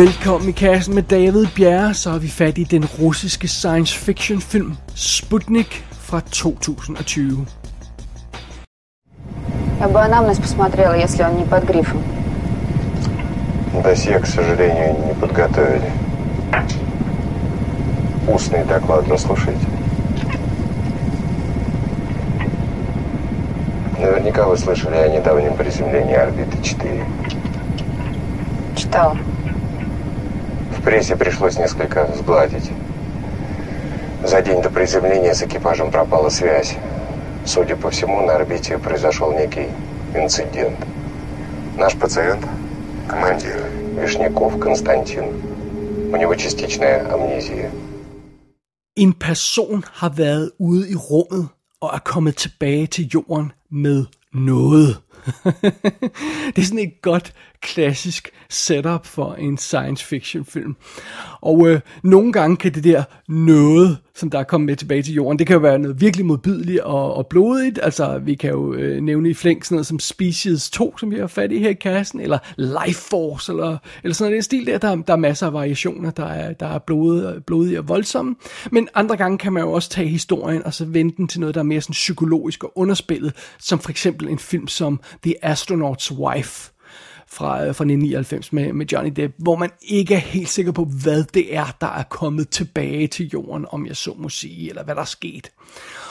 Velkommen i kassen med David Bjerre, så har vi fat i den russiske science fiction film Sputnik fra 2020. Я бы анамнез посмотрела, если он не под грифом. Досье, к сожалению, не подготовили. Устный доклад заслушайте. Наверняка вы слышали о недавнем приземлении орбиты 4. Читала. В прессе пришлось несколько сгладить. За день до приземления с экипажем пропала связь. Судя по всему, на орбите произошел некий инцидент. Наш пациент, командир Вишняков Константин, у него частичная амнезия. En person har været ude i rummet og er kommet tilbage til jorden med noget. det er sådan et godt klassisk setup for en science fiction film. Og øh, nogle gange kan det der noget, som der er kommet med tilbage til jorden, det kan jo være noget virkelig modbydeligt og, og blodigt. Altså, vi kan jo øh, nævne i flæng sådan noget som Species 2, som vi har fat i her i kassen, eller Life Force, eller, eller sådan en stil der. Der, der er masser af variationer, der er, der er blodige, blodige og voldsomme. Men andre gange kan man jo også tage historien og så vende den til noget, der er mere sådan psykologisk og underspillet, som for eksempel en film som The Astronaut's Wife fra, øh, fra 1999 med, med Johnny Depp, hvor man ikke er helt sikker på, hvad det er, der er kommet tilbage til jorden, om jeg så må sige, eller hvad der er sket.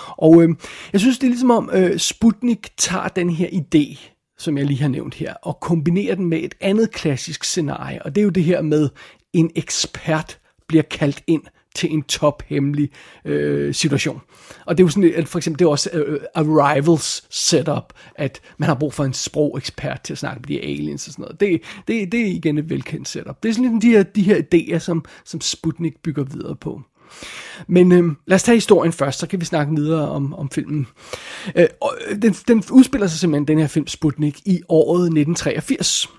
Og øh, jeg synes, det er ligesom om øh, Sputnik tager den her idé, som jeg lige har nævnt her, og kombinerer den med et andet klassisk scenarie, og det er jo det her med, en ekspert bliver kaldt ind til en tophemmelig øh, situation. Og det er jo sådan, at for eksempel det er også øh, Arrivals setup, at man har brug for en sprogekspert til at snakke med de aliens og sådan noget. Det, det, det er igen et velkendt setup. Det er sådan lidt de her, de her idéer, som, som Sputnik bygger videre på. Men øh, lad os tage historien først, så kan vi snakke videre om, om filmen. Øh, og øh, den, den udspiller sig simpelthen, den her film Sputnik, i året 1983.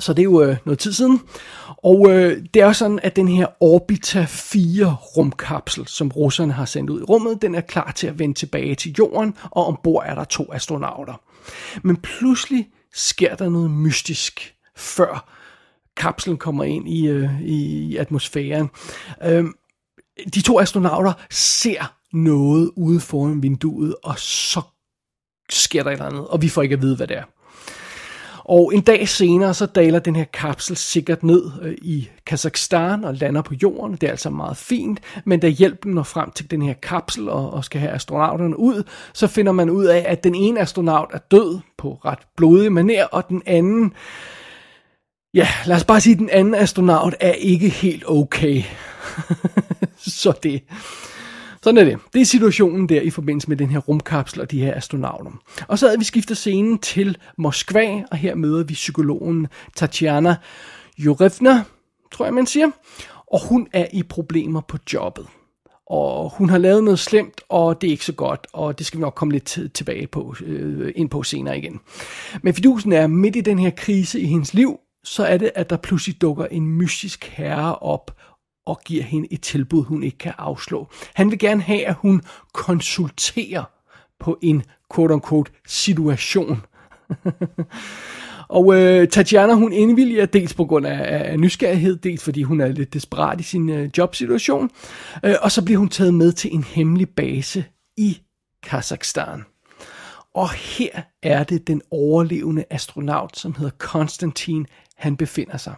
Så det er jo øh, noget tid siden. Og øh, det er jo sådan, at den her Orbita 4 rumkapsel, som russerne har sendt ud i rummet, den er klar til at vende tilbage til jorden, og ombord er der to astronauter. Men pludselig sker der noget mystisk, før kapslen kommer ind i, øh, i atmosfæren. Øh, de to astronauter ser noget ude foran vinduet, og så sker der et eller andet, og vi får ikke at vide, hvad det er. Og en dag senere, så daler den her kapsel sikkert ned øh, i Kazakhstan og lander på jorden. Det er altså meget fint, men da hjælpen når frem til den her kapsel og, og skal have astronauterne ud, så finder man ud af, at den ene astronaut er død på ret blodig manér, og den anden, ja, lad os bare sige, den anden astronaut er ikke helt okay. så det, sådan er det. Det er situationen der i forbindelse med den her rumkapsel og de her astronauter. Og så havde vi skifter scenen til Moskva, og her møder vi psykologen Tatjana Jurevna, tror jeg man siger. Og hun er i problemer på jobbet. Og hun har lavet noget slemt, og det er ikke så godt, og det skal vi nok komme lidt tilbage på, øh, ind på senere igen. Men fidusen er, midt i den her krise i hendes liv, så er det, at der pludselig dukker en mystisk herre op, og giver hende et tilbud, hun ikke kan afslå. Han vil gerne have, at hun konsulterer på en quote-unquote situation. og øh, Tatjana, hun indvilliger dels på grund af, af nysgerrighed, dels fordi hun er lidt desperat i sin øh, jobsituation, øh, og så bliver hun taget med til en hemmelig base i Kazakhstan. Og her er det den overlevende astronaut, som hedder Konstantin, han befinder sig.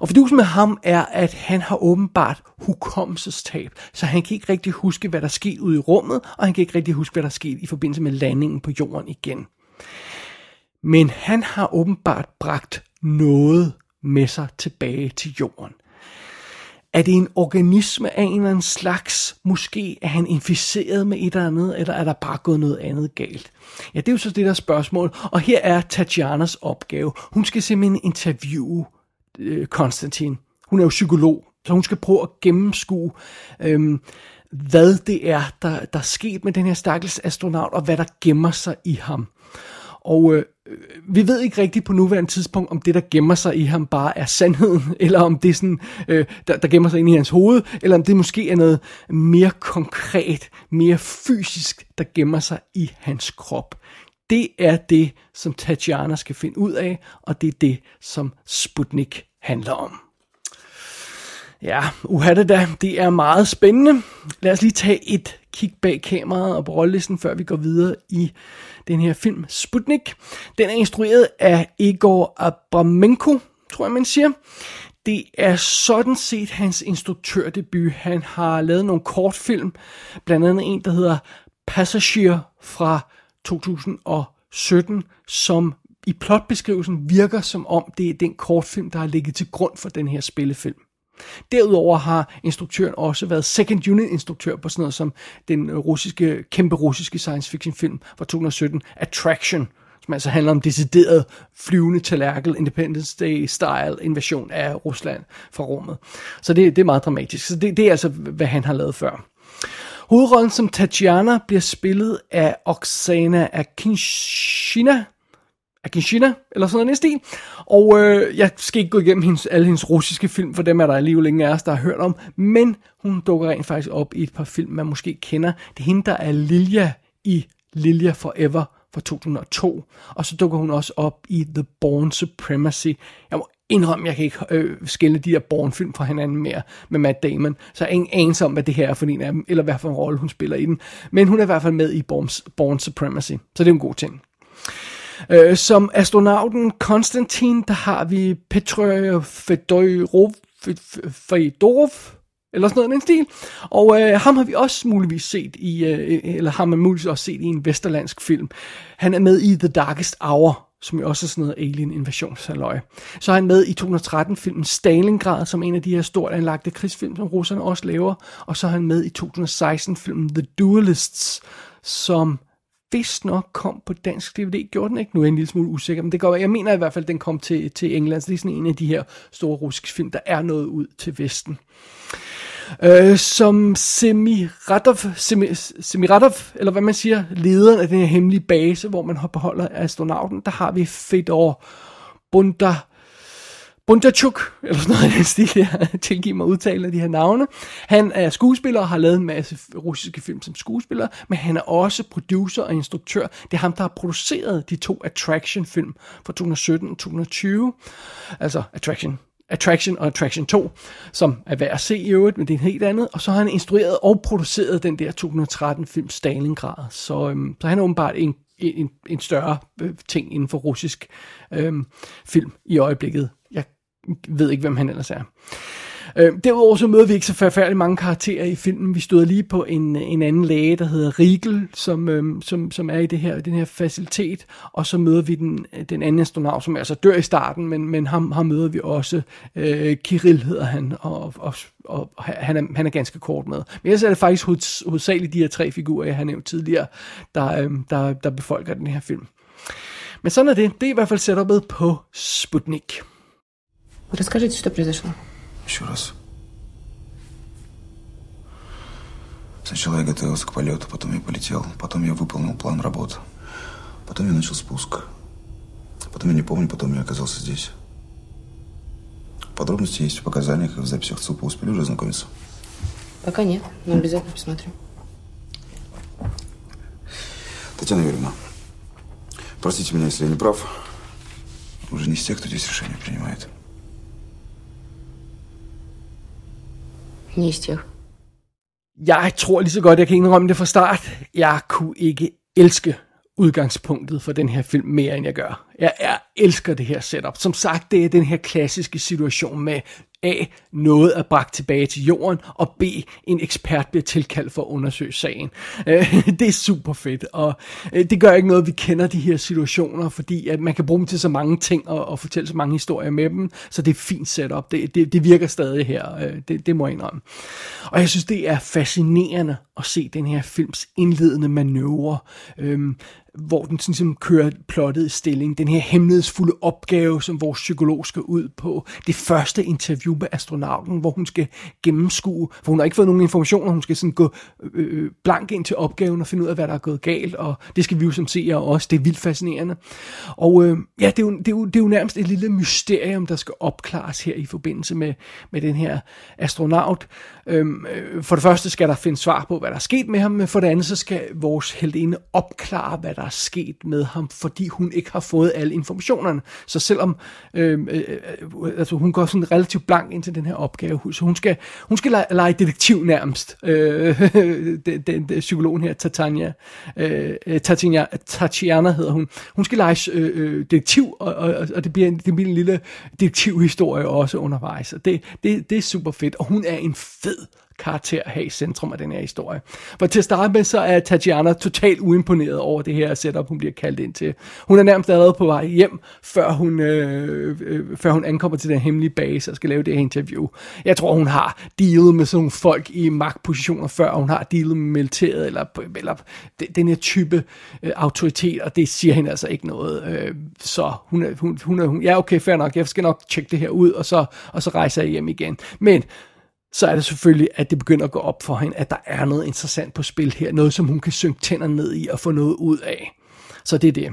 Og fidusen med ham er, at han har åbenbart hukommelsestab, så han kan ikke rigtig huske, hvad der skete ude i rummet, og han kan ikke rigtig huske, hvad der skete i forbindelse med landingen på jorden igen. Men han har åbenbart bragt noget med sig tilbage til jorden. Er det en organisme af en eller anden slags? Måske er han inficeret med et eller andet, eller er der bare gået noget andet galt? Ja, det er jo så det der spørgsmål. Og her er Tatjanas opgave. Hun skal simpelthen interviewe øh, Konstantin. Hun er jo psykolog, så hun skal prøve at gennemskue, øh, hvad det er, der, der er sket med den her stakkels astronaut, og hvad der gemmer sig i ham. Og øh, øh vi ved ikke rigtigt på nuværende tidspunkt, om det, der gemmer sig i ham, bare er sandheden, eller om det er sådan, øh, der, der gemmer sig ind i hans hoved, eller om det måske er noget mere konkret, mere fysisk, der gemmer sig i hans krop. Det er det, som Tatjana skal finde ud af, og det er det, som Sputnik handler om. Ja, uhatte da. Det er meget spændende. Lad os lige tage et kig bag kameraet og på rollelisten, før vi går videre i den her film Sputnik. Den er instrueret af Igor Abramenko, tror jeg man siger. Det er sådan set hans instruktørdebut. Han har lavet nogle kortfilm, blandt andet en, der hedder Passagier fra 2017, som i plotbeskrivelsen virker som om, det er den kortfilm, der har ligget til grund for den her spillefilm. Derudover har instruktøren også været second unit instruktør på sådan noget som den russiske, kæmpe russiske science fiction film fra 2017, Attraction, som altså handler om decideret flyvende tallerkel, Independence Day-style invasion af Rusland fra rummet. Så det, det er meget dramatisk. Så det, det er altså, hvad han har lavet før. Hovedrollen som Tatjana bliver spillet af Oksana Akinshina, Akinshina, eller sådan noget stil. Og øh, jeg skal ikke gå igennem hendes, alle hendes russiske film, for dem er der alligevel ingen af os, der har hørt om. Men hun dukker rent faktisk op i et par film, man måske kender. Det er hende, der er Lilja i Lilja Forever fra 2002. Og så dukker hun også op i The Born Supremacy. Jeg må indrømme, jeg kan ikke øh, skille de der Born-film fra hinanden mere med Matt Damon. Så jeg er ingen anelse om, hvad det her er for en af dem, eller hvad for en rolle hun spiller i den. Men hun er i hvert fald med i Born, Born Supremacy, så det er en god ting. Øh, som astronauten Konstantin, der har vi Petr Fedorov, Fedorov, eller sådan noget den stil. Og øh, ham har vi også muligvis set i, øh, eller har man muligvis også set i en vesterlandsk film. Han er med i The Darkest Hour, som jo også er sådan noget alien invasionshalløj. Så er han med i 2013-filmen Stalingrad, som en af de her stort anlagte krigsfilm, som russerne også laver. Og så er han med i 2016-filmen The Duelists, som vist nok kom på dansk DVD. Gjorde den ikke? Nu er jeg en lille smule usikker, men det går, jeg mener i hvert fald, at den kom til, til England. Så det er sådan en af de her store russiske film, der er noget ud til Vesten. Øh, som Semiratov, Semi, Semiratov, eller hvad man siger, lederen af den her hemmelige base, hvor man beholder astronauten, der har vi Fedor Bundar Bundachuk, eller sådan noget i den stil, jeg tilgiver mig udtale af de her navne. Han er skuespiller og har lavet en masse russiske film som skuespiller, men han er også producer og instruktør. Det er ham, der har produceret de to Attraction-film fra 2017 og 2020. Altså Attraction Attraction og Attraction 2, som er værd at se i øvrigt, men det er en helt andet. Og så har han instrueret og produceret den der 2013-film Stalingrad. Så, øhm, så han er åbenbart en, en, en større øh, ting inden for russisk øhm, film i øjeblikket. Ved ikke, hvem han ellers er. Øh, derudover så møder vi ikke så forfærdeligt mange karakterer i filmen. Vi stod lige på en, en anden læge, der hedder Riegel, som, øh, som, som er i det her, den her facilitet. Og så møder vi den, øh, den anden astronaut, som altså dør i starten, men, men ham, ham møder vi også. Øh, Kirill hedder han, og, og, og han, er, han er ganske kort med. Men ellers er det faktisk hovedsageligt de her tre figurer, jeg har nævnt tidligere, der, øh, der, der befolker den her film. Men sådan er det. Det er i hvert fald setupet på Sputnik. Расскажите, что произошло. Еще раз. Сначала я готовился к полету, потом я полетел, потом я выполнил план работ, потом я начал спуск. Потом я не помню, потом я оказался здесь. Подробности есть в показаниях и в записях ЦУПа. Успели уже ознакомиться? Пока нет, но обязательно посмотрю. Татьяна Юрьевна, простите меня, если я не прав. Уже не из тех, кто здесь решение принимает. Не из тех. Jeg tror lige så godt, jeg kan indrømme det fra start. Jeg kunne ikke elske udgangspunktet for den her film mere, end jeg gør. Jeg, jeg elsker det her setup. Som sagt, det er den her klassiske situation med A. Noget er bragt tilbage til jorden, og B. En ekspert bliver tilkaldt for at undersøge sagen. Øh, det er super fedt, og øh, det gør ikke noget, at vi kender de her situationer, fordi at man kan bruge dem til så mange ting og, og fortælle så mange historier med dem, så det er fint setup. Det, det, det virker stadig her, øh, det, det må jeg indrømme. Og jeg synes, det er fascinerende at se den her films indledende manøvre, øhm, hvor den sådan, sådan kører plottet i stilling. Den her hemmelighedsfulde opgave, som vores psykolog skal ud på. Det første interview med astronauten, hvor hun skal gennemskue, for hun har ikke fået nogen informationer, hun skal sådan gå øh, øh, blank ind til opgaven og finde ud af, hvad der er gået galt, og det skal vi jo som seere også. Det er vildt fascinerende. Og øh, ja, det er, jo, det, er jo, det er jo nærmest et lille mysterium, der skal opklares her i forbindelse med, med den her astronaut. Øhm, øh, for det første skal der finde svar på, hvad der er sket med ham, men for det andet så skal vores heldinde opklare, hvad der er sket med ham, fordi hun ikke har fået alle informationerne. Så selvom øhm, øh, øh, øh, altså hun går sådan relativt blank ind til den her opgave, så hun skal, hun skal lege, lege detektiv nærmest, øh, den, den, den psykologen her, Tatania, øh, øh Tatiana, Tatiana hedder hun. Hun skal lege øh, øh detektiv, og, og, og det, bliver en, det bliver en lille detektivhistorie også undervejs, og det, det, det er super fedt, og hun er en fed karakter at have i centrum af den her historie. For til at starte med, så er Tatiana totalt uimponeret over det her setup, hun bliver kaldt ind til. Hun er nærmest allerede på vej hjem, før hun, øh, øh, før hun ankommer til den hemmelige base og skal lave det her interview. Jeg tror, hun har dealet med sådan nogle folk i magtpositioner før, hun har dealet med militæret, eller, eller den her type øh, autoritet, og det siger hende altså ikke noget. Øh, så hun hun, hun hun, ja okay, fair nok, jeg skal nok tjekke det her ud, og så, og så rejser jeg hjem igen. Men så er det selvfølgelig, at det begynder at gå op for hende, at der er noget interessant på spil her. Noget, som hun kan synke tænder ned i og få noget ud af. Så det er det.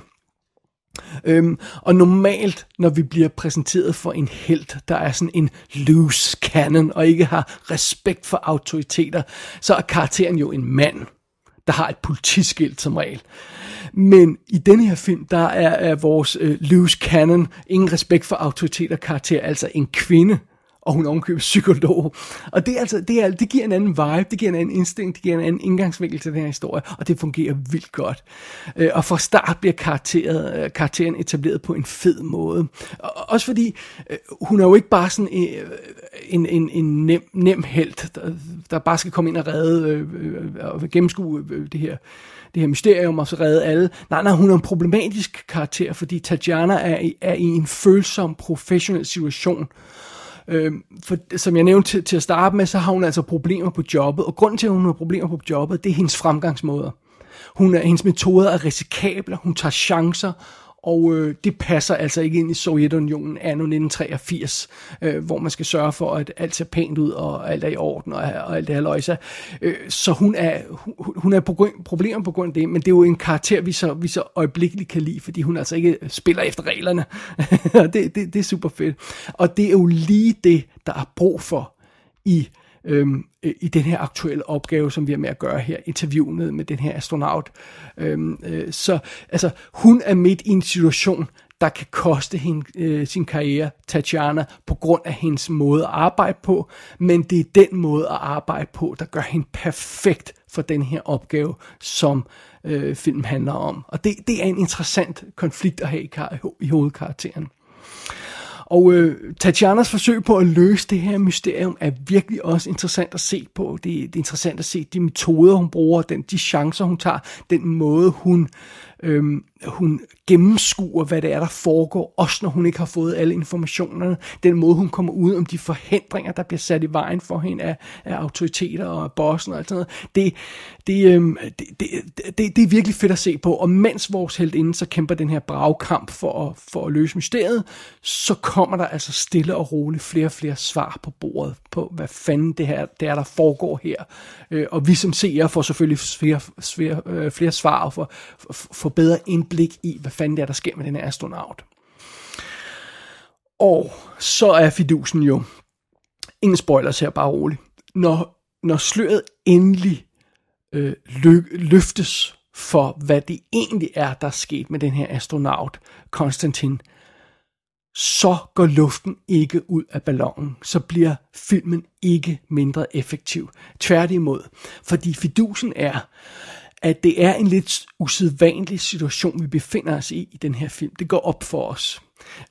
Øhm, og normalt, når vi bliver præsenteret for en held, der er sådan en loose cannon, og ikke har respekt for autoriteter, så er karakteren jo en mand, der har et politiskilt som regel. Men i denne her film, der er, er vores øh, loose cannon, ingen respekt for autoriteter karakter, altså en kvinde, og hun omkøber psykolog. Og det, er altså, det, er, det giver en anden vibe, det giver en anden instinkt, det giver en anden indgangsvinkel til den her historie, og det fungerer vildt godt. Øh, og fra start bliver karakteret, øh, karakteren etableret på en fed måde. Og, også fordi, øh, hun er jo ikke bare sådan øh, en, en, en nem, nem held, der, der bare skal komme ind og redde øh, og gennemskue det her det her mysterium og så redde alle. Nej, nej, hun er en problematisk karakter, fordi Tatjana er, er i en følsom professionel situation, Øh, for som jeg nævnte til, til at starte med, så har hun altså problemer på jobbet, og grunden til, at hun har problemer på jobbet, det er hendes fremgangsmåder. Hun er, hendes metoder er risikable, hun tager chancer, og øh, det passer altså ikke ind i Sovjetunionen anno 1983, øh, hvor man skal sørge for, at alt ser pænt ud, og alt er i orden, og, og alt det her løjse. Øh, så hun er, hun, hun er på problemer på grund af det, men det er jo en karakter, vi så, vi så øjeblikkeligt kan lide, fordi hun altså ikke spiller efter reglerne. det, det, det er super fedt. Og det er jo lige det, der er brug for i øhm, i den her aktuelle opgave, som vi har med at gøre her, interviewet med den her astronaut. Øhm, øh, så altså, hun er midt i en situation, der kan koste hende øh, sin karriere, Tatjana, på grund af hendes måde at arbejde på, men det er den måde at arbejde på, der gør hende perfekt for den her opgave, som øh, filmen handler om. Og det, det er en interessant konflikt at have i, i hovedkarakteren. Og øh, Tatjanas forsøg på at løse det her mysterium er virkelig også interessant at se på. Det, det er interessant at se de metoder, hun bruger, den, de chancer, hun tager, den måde, hun øhm, hun gennemskuer, hvad det er, der foregår, også når hun ikke har fået alle informationerne. Den måde, hun kommer ud om de forhindringer, der bliver sat i vejen for hende af, af autoriteter og bossen og alt sådan noget. Det, det, øhm, det, det, det, det er virkelig fedt at se på. Og mens vores heldinde så kæmper den her bragkamp for at, for at løse mysteriet, så kommer der altså stille og roligt flere og flere svar på bordet på, hvad fanden det, her, det er, der foregår her. Øh, og vi som seere får selvfølgelig flere, flere, øh, flere svar og får, får bedre indblik i, hvad fanden det er, der sker med den her astronaut. Og så er fidusen jo, ingen spoilers her, bare roligt, når, når sløret endelig øh, lø, løftes for, hvad det egentlig er, der er sket med den her astronaut, Konstantin, så går luften ikke ud af ballonen. Så bliver filmen ikke mindre effektiv. Tværtimod. Fordi fidusen er, at det er en lidt usædvanlig situation, vi befinder os i i den her film. Det går op for os.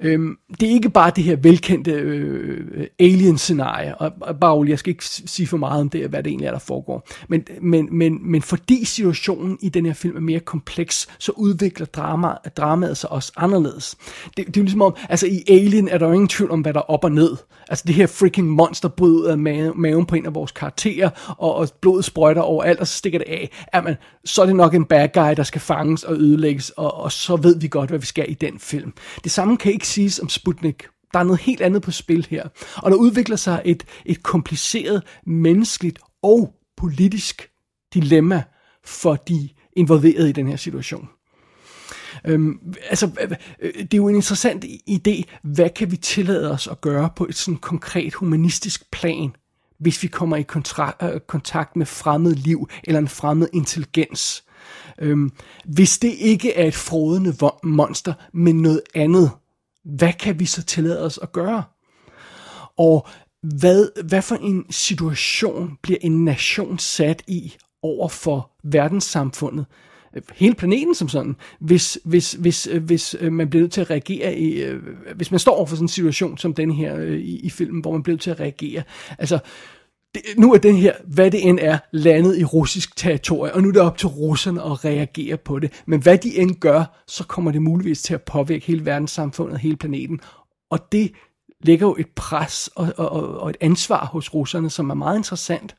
Øhm, det er ikke bare det her velkendte øh, alien-scenarie, og, og bare jeg skal ikke sige for meget om det, hvad det egentlig er, der foregår. Men, men, men, men fordi situationen i den her film er mere kompleks, så udvikler drama, dramaet sig også anderledes. Det, det er jo ligesom om, altså i Alien er der jo ingen tvivl om, hvad der er op og ned. Altså det her freaking monster bryder ud af maven på en af vores karakterer, og, og blodet sprøjter overalt, og så stikker det af. Jamen, så er det nok en bad guy, der skal fanges og ødelægges, og, og så ved vi godt, hvad vi skal i den film. Det samme kan ikke siges om Sputnik. Der er noget helt andet på spil her. Og der udvikler sig et, et kompliceret menneskeligt og politisk dilemma for de involverede i den her situation. Øhm, altså, øh, det er jo en interessant idé. Hvad kan vi tillade os at gøre på et sådan konkret humanistisk plan, hvis vi kommer i kontra- øh, kontakt med fremmed liv eller en fremmed intelligens? Øhm, hvis det ikke er et frodende monster, men noget andet, hvad kan vi så tillade os at gøre? Og hvad, hvad for en situation bliver en nation sat i over for verdenssamfundet? Hele planeten som sådan. Hvis, hvis, hvis, hvis øh, man bliver nødt til at reagere i, øh, hvis man står over for sådan en situation som den her øh, i, i filmen, hvor man bliver nødt til at reagere. Altså, det, nu er den her, hvad det end er, landet i russisk territorie, og nu er det op til russerne at reagere på det. Men hvad de end gør, så kommer det muligvis til at påvirke hele verdenssamfundet, hele planeten. Og det lægger jo et pres og, og, og et ansvar hos russerne, som er meget interessant.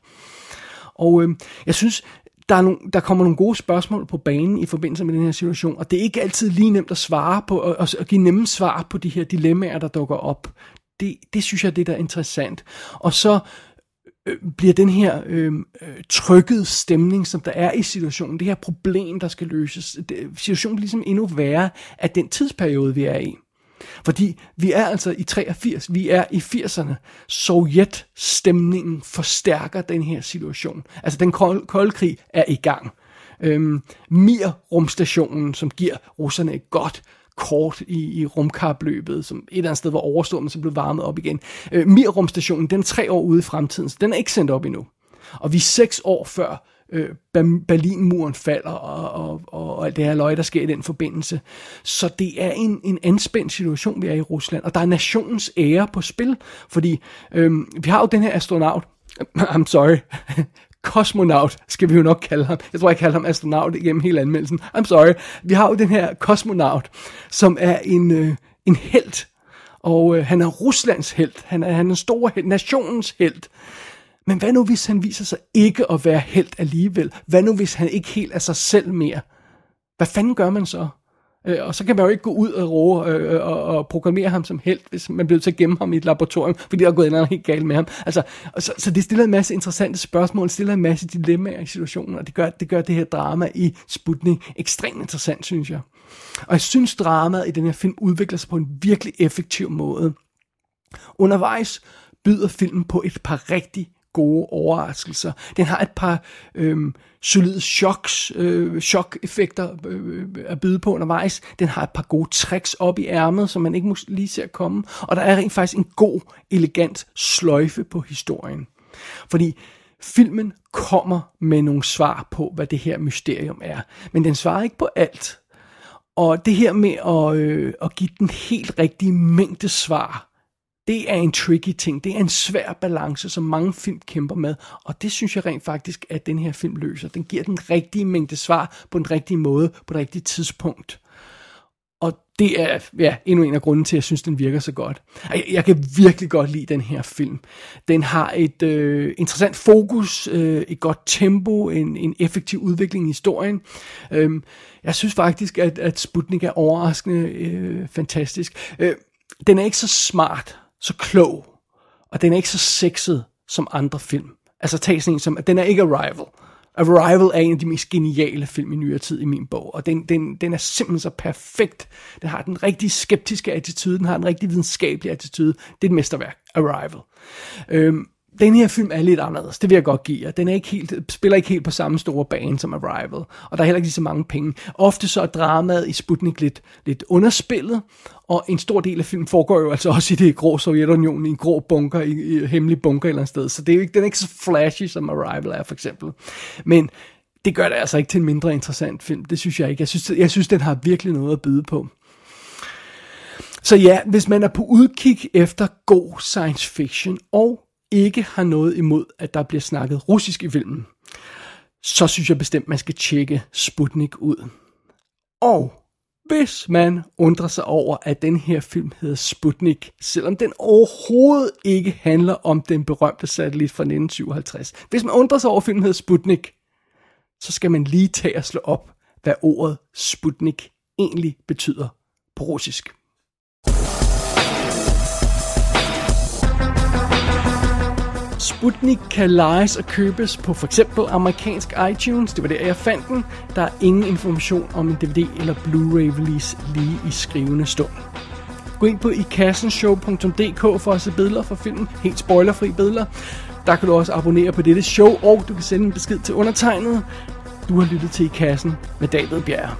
Og øh, jeg synes, der, er nogle, der kommer nogle gode spørgsmål på banen i forbindelse med den her situation, og det er ikke altid lige nemt at svare på, og, og give nemme svar på de her dilemmaer, der dukker op. Det, det synes jeg, det der er interessant. Og så øh, bliver den her øh, øh, trykket stemning, som der er i situationen, det her problem, der skal løses, det, situationen bliver ligesom endnu værre af den tidsperiode, vi er i. Fordi vi er altså i 83, vi er i 80'erne. Sovjet-stemningen forstærker den her situation. Altså den kolde, kolde krig er i gang. Øhm, Mir-rumstationen, som giver russerne et godt kort i, i rumkapløbet, som et eller andet sted var overstået, men så blev varmet op igen. Øh, Mir-rumstationen, den er tre år ude i fremtiden, så den er ikke sendt op endnu. Og vi er seks år før øh, Berlinmuren falder, og, og, og, og det her løg, der sker i den forbindelse. Så det er en, en anspændt situation, vi er i Rusland, og der er nationens ære på spil, fordi øh, vi har jo den her astronaut, I'm sorry, kosmonaut, skal vi jo nok kalde ham. Jeg tror, jeg kalder ham astronaut igennem hele anmeldelsen. I'm sorry. Vi har jo den her kosmonaut, som er en, øh, en held. Og øh, han er Ruslands held. Han er, han er en stor held, nationens held. Men hvad nu, hvis han viser sig ikke at være helt alligevel? Hvad nu, hvis han ikke helt er sig selv mere? Hvad fanden gør man så? Øh, og så kan man jo ikke gå ud og, råge, øh, øh, og, og programmere ham som helt, hvis man bliver til at gemme ham i et laboratorium, fordi der er gået noget helt galt med ham. Altså, så, så det stiller en masse interessante spørgsmål, stiller en masse dilemmaer i situationen, og det gør, det gør det her drama i Sputnik ekstremt interessant, synes jeg. Og jeg synes, dramaet i den her film udvikler sig på en virkelig effektiv måde. Undervejs byder filmen på et par rigtig gode overraskelser. Den har et par øhm, øh, solide choks, øh, chok-effekter øh, at byde på undervejs. Den har et par gode tricks op i ærmet, som man ikke må lige ser komme. Og der er rent faktisk en god, elegant sløjfe på historien. Fordi filmen kommer med nogle svar på, hvad det her mysterium er. Men den svarer ikke på alt. Og det her med at, øh, at give den helt rigtige mængde svar, det er en tricky ting. Det er en svær balance, som mange film kæmper med. Og det synes jeg rent faktisk, at den her film løser. Den giver den rigtige mængde svar på den rigtige måde, på det rigtige tidspunkt. Og det er ja, endnu en af grunden til, at jeg synes, den virker så godt. Jeg, jeg kan virkelig godt lide den her film. Den har et øh, interessant fokus, øh, et godt tempo, en, en effektiv udvikling i historien. Øhm, jeg synes faktisk, at, at Sputnik er overraskende øh, fantastisk. Øh, den er ikke så smart, så klog, og den er ikke så sexet som andre film. Altså tag sådan en som, den er ikke Arrival. Arrival er en af de mest geniale film i nyere tid i min bog, og den, den, den er simpelthen så perfekt. Den har den rigtig skeptiske attitude, den har den rigtig videnskabelige attitude. Det er et mesterværk, Arrival. Øhm, den her film er lidt anderledes, det vil jeg godt give jer. Den er ikke helt, spiller ikke helt på samme store bane som Arrival, og der er heller ikke lige så mange penge. Ofte så er dramaet i Sputnik lidt, lidt underspillet, og en stor del af filmen foregår jo altså også i det grå Sovjetunionen, i en grå bunker, i, i hemmelig bunker et eller andet sted. Så det er jo ikke, den er ikke så flashy som Arrival er, for eksempel. Men det gør det altså ikke til en mindre interessant film. Det synes jeg ikke. Jeg synes, jeg synes den har virkelig noget at byde på. Så ja, hvis man er på udkig efter god science fiction, og ikke har noget imod, at der bliver snakket russisk i filmen, så synes jeg bestemt, man skal tjekke Sputnik ud. Og hvis man undrer sig over, at den her film hedder Sputnik, selvom den overhovedet ikke handler om den berømte satellit fra 1957. Hvis man undrer sig over, at filmen hedder Sputnik, så skal man lige tage og slå op, hvad ordet Sputnik egentlig betyder på russisk. Sputnik kan lejes og købes på for eksempel amerikansk iTunes. Det var der, jeg fandt den. Der er ingen information om en DVD eller Blu-ray release lige i skrivende stund. Gå ind på ikassenshow.dk for at se billeder fra filmen. Helt spoilerfri billeder. Der kan du også abonnere på dette show, og du kan sende en besked til undertegnet. Du har lyttet til I Kassen med David Bjerre.